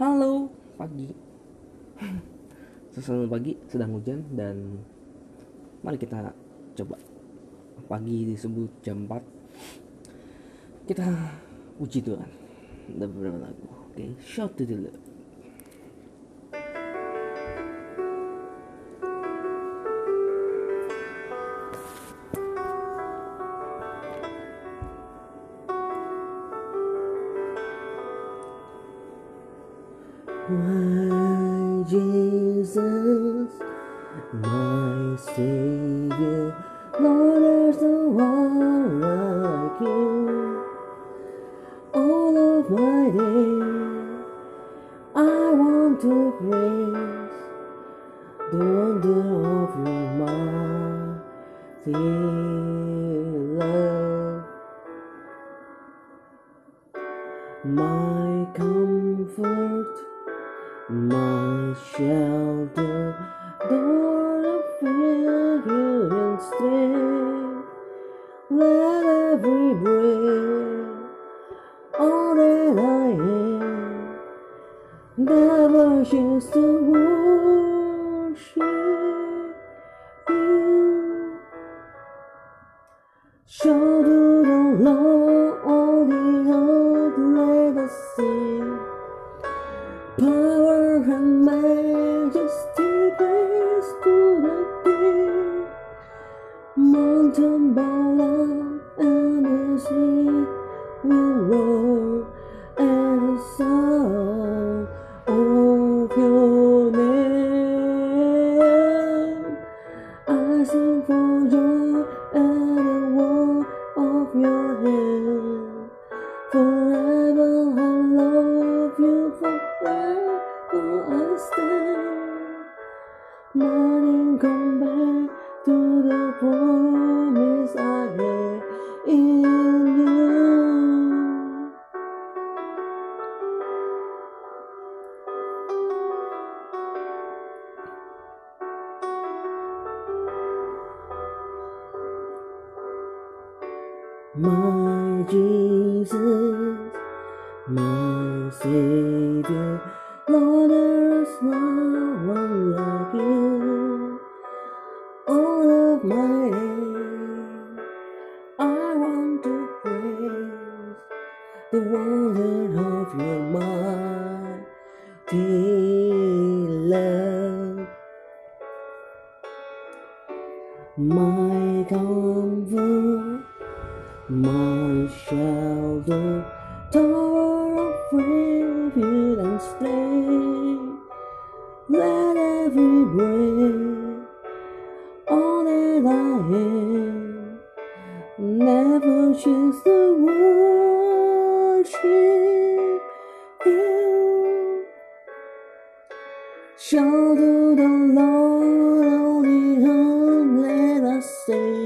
Halo, pagi. Sesuatu pagi sedang hujan dan mari kita coba. Pagi disebut jam 4 kita puji Tuhan. Ada beberapa lagu. Oke shout to the Lord My Jesus, my Savior, Lord, there's no one like you. All of my days, I want to praise the wonder of your mighty love. My comfort, my shelter, Lord of refuge and strength. Let every breath, all that I am, never choose to worship you. Shout to the Lord, My Jesus, my Savior, Lord, there is no one like you. All of my days, I want to praise the wonder of your mighty love. My comfort, my shelter, tower of refuge and strength. Let every breath, all that I am, never choose to worship you. To the Lord, only the let us sing.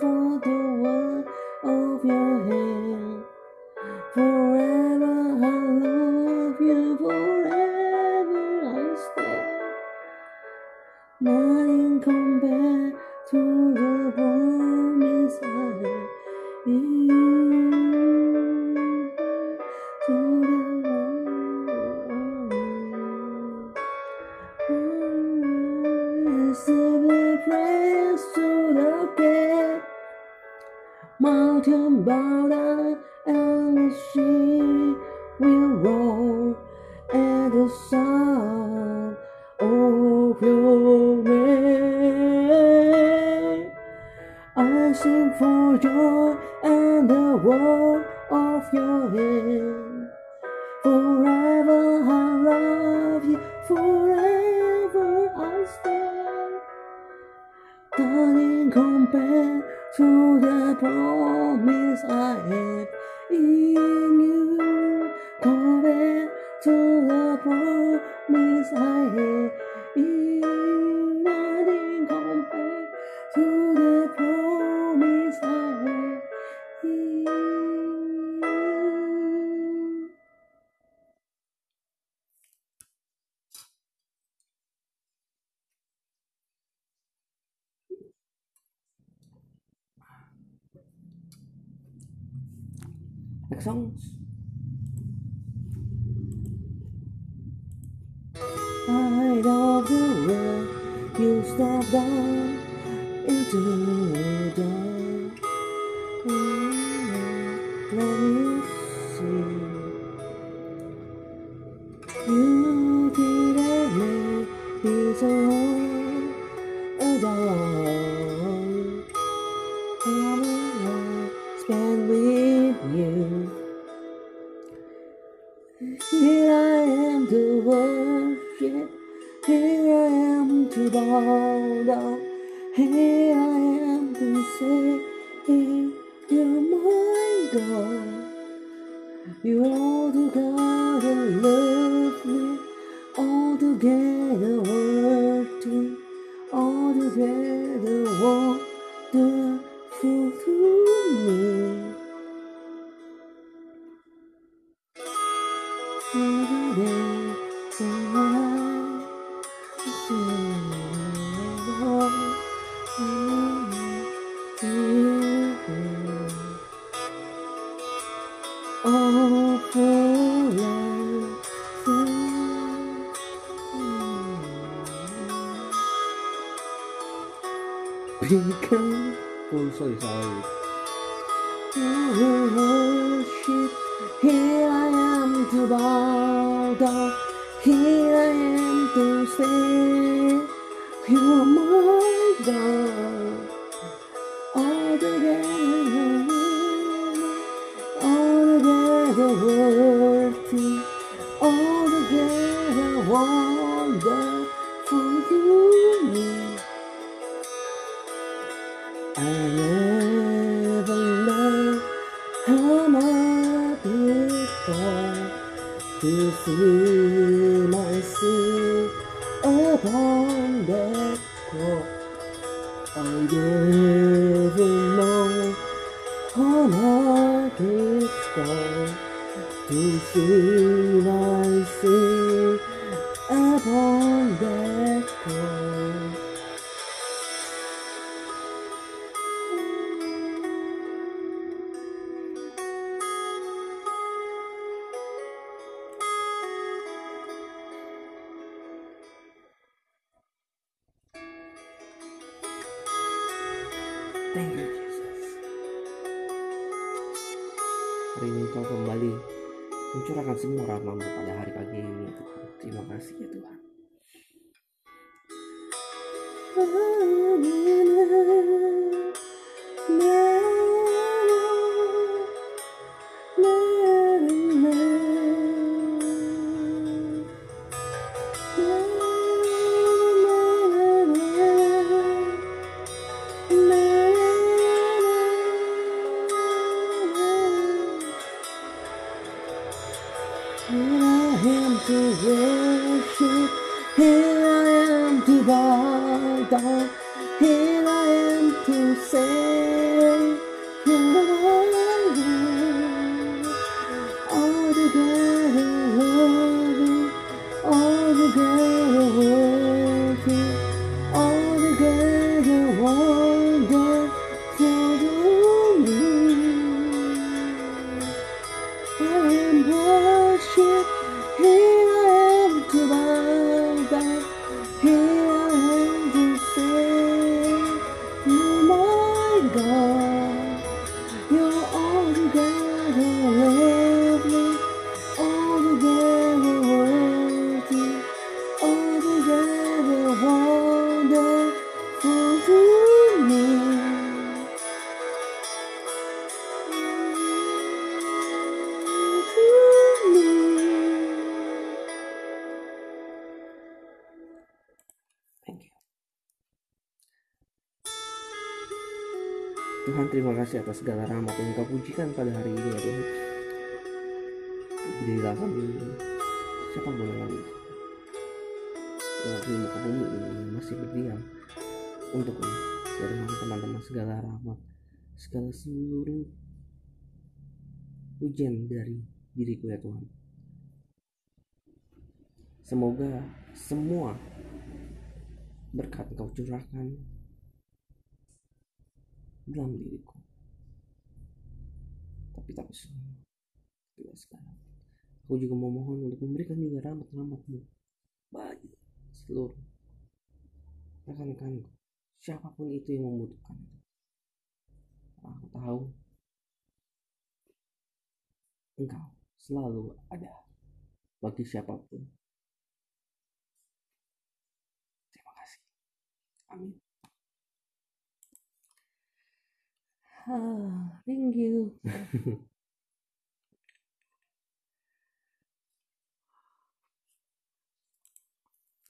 For the word of your hand. Forever I love you, forever I stand. Nothing compared to the promise I have in you. To the King. Mountain down and the sea will roar at the sound of oh, your name. I sing for joy and the word of your hand. Forever I love you, forever I stand. Nothing compared to the promise I have in you. Compared to the promise I have in you. Songs. I love the way you step down into the Because oh sorry sorry. worship here I am to bow down here I am to say you're my God together worthy, all together wonderful to me. I never learned how much costs to see my sin upon that cross. I never know how much costs to see my sin upon that cross. Thank you, Jesus. Hari ini kau kembali mencurahkan semua rahmamu pada hari pagi ini ya Tuhan. Terima kasih ya Tuhan. Here terima kasih atas segala rahmat yang kau pujikan pada hari ini ya Tuhan. Bila kami siapa boleh lagi di muka bumi ini masih berdiam untuk Tuhan teman-teman segala rahmat segala seluruh hujan dari diriku ya Tuhan. Semoga semua berkat kau curahkan dalam diriku. Tapi tak semua. juga sekarang. Aku juga memohon untuk memberikan juga rahmat-rahmatmu bagi seluruh rekan-rekanku. Siapa pun itu yang membutuhkan aku tahu engkau selalu ada bagi siapa pun. Terima kasih. Amin ah, thank you.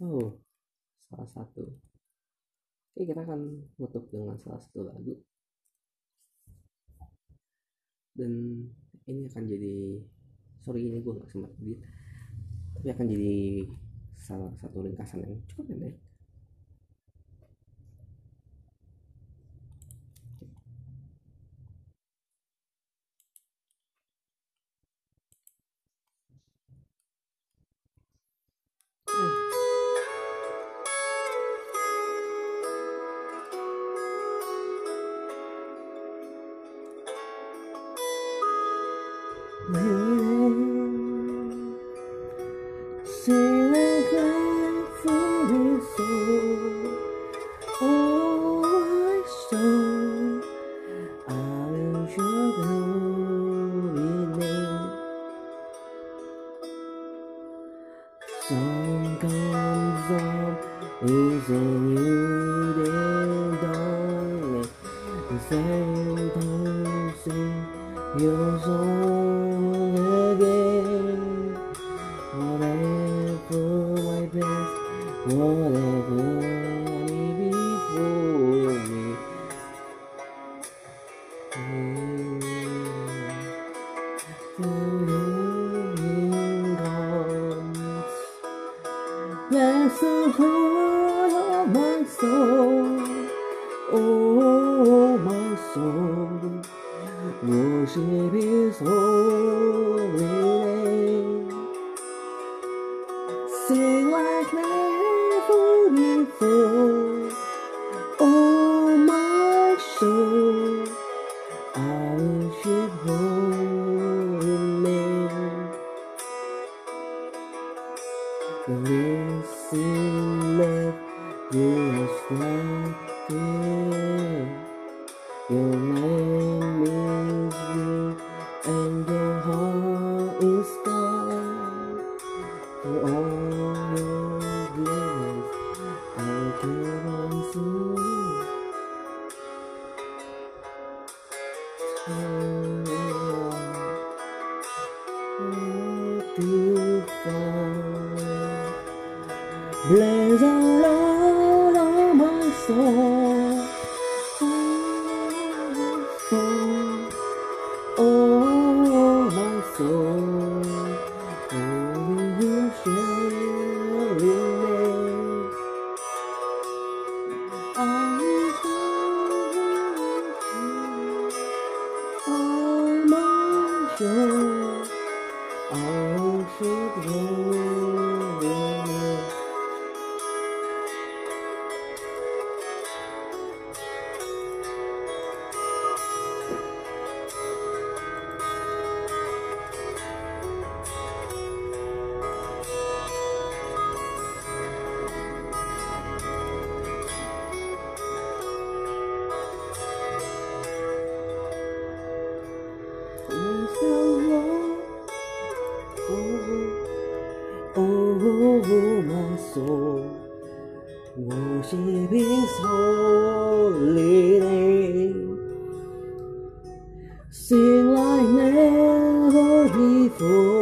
Oh salah satu. Oke, kita akan tutup dengan salah satu lagu. Dan ini akan jadi sorry ini gue gak sempat edit. Tapi akan jadi salah satu ringkasan yang cukup pendek Bless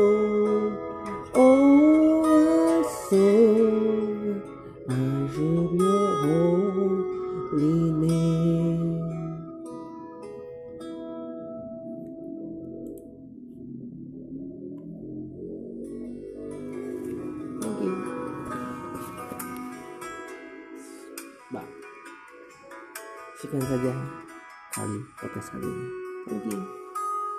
Oh,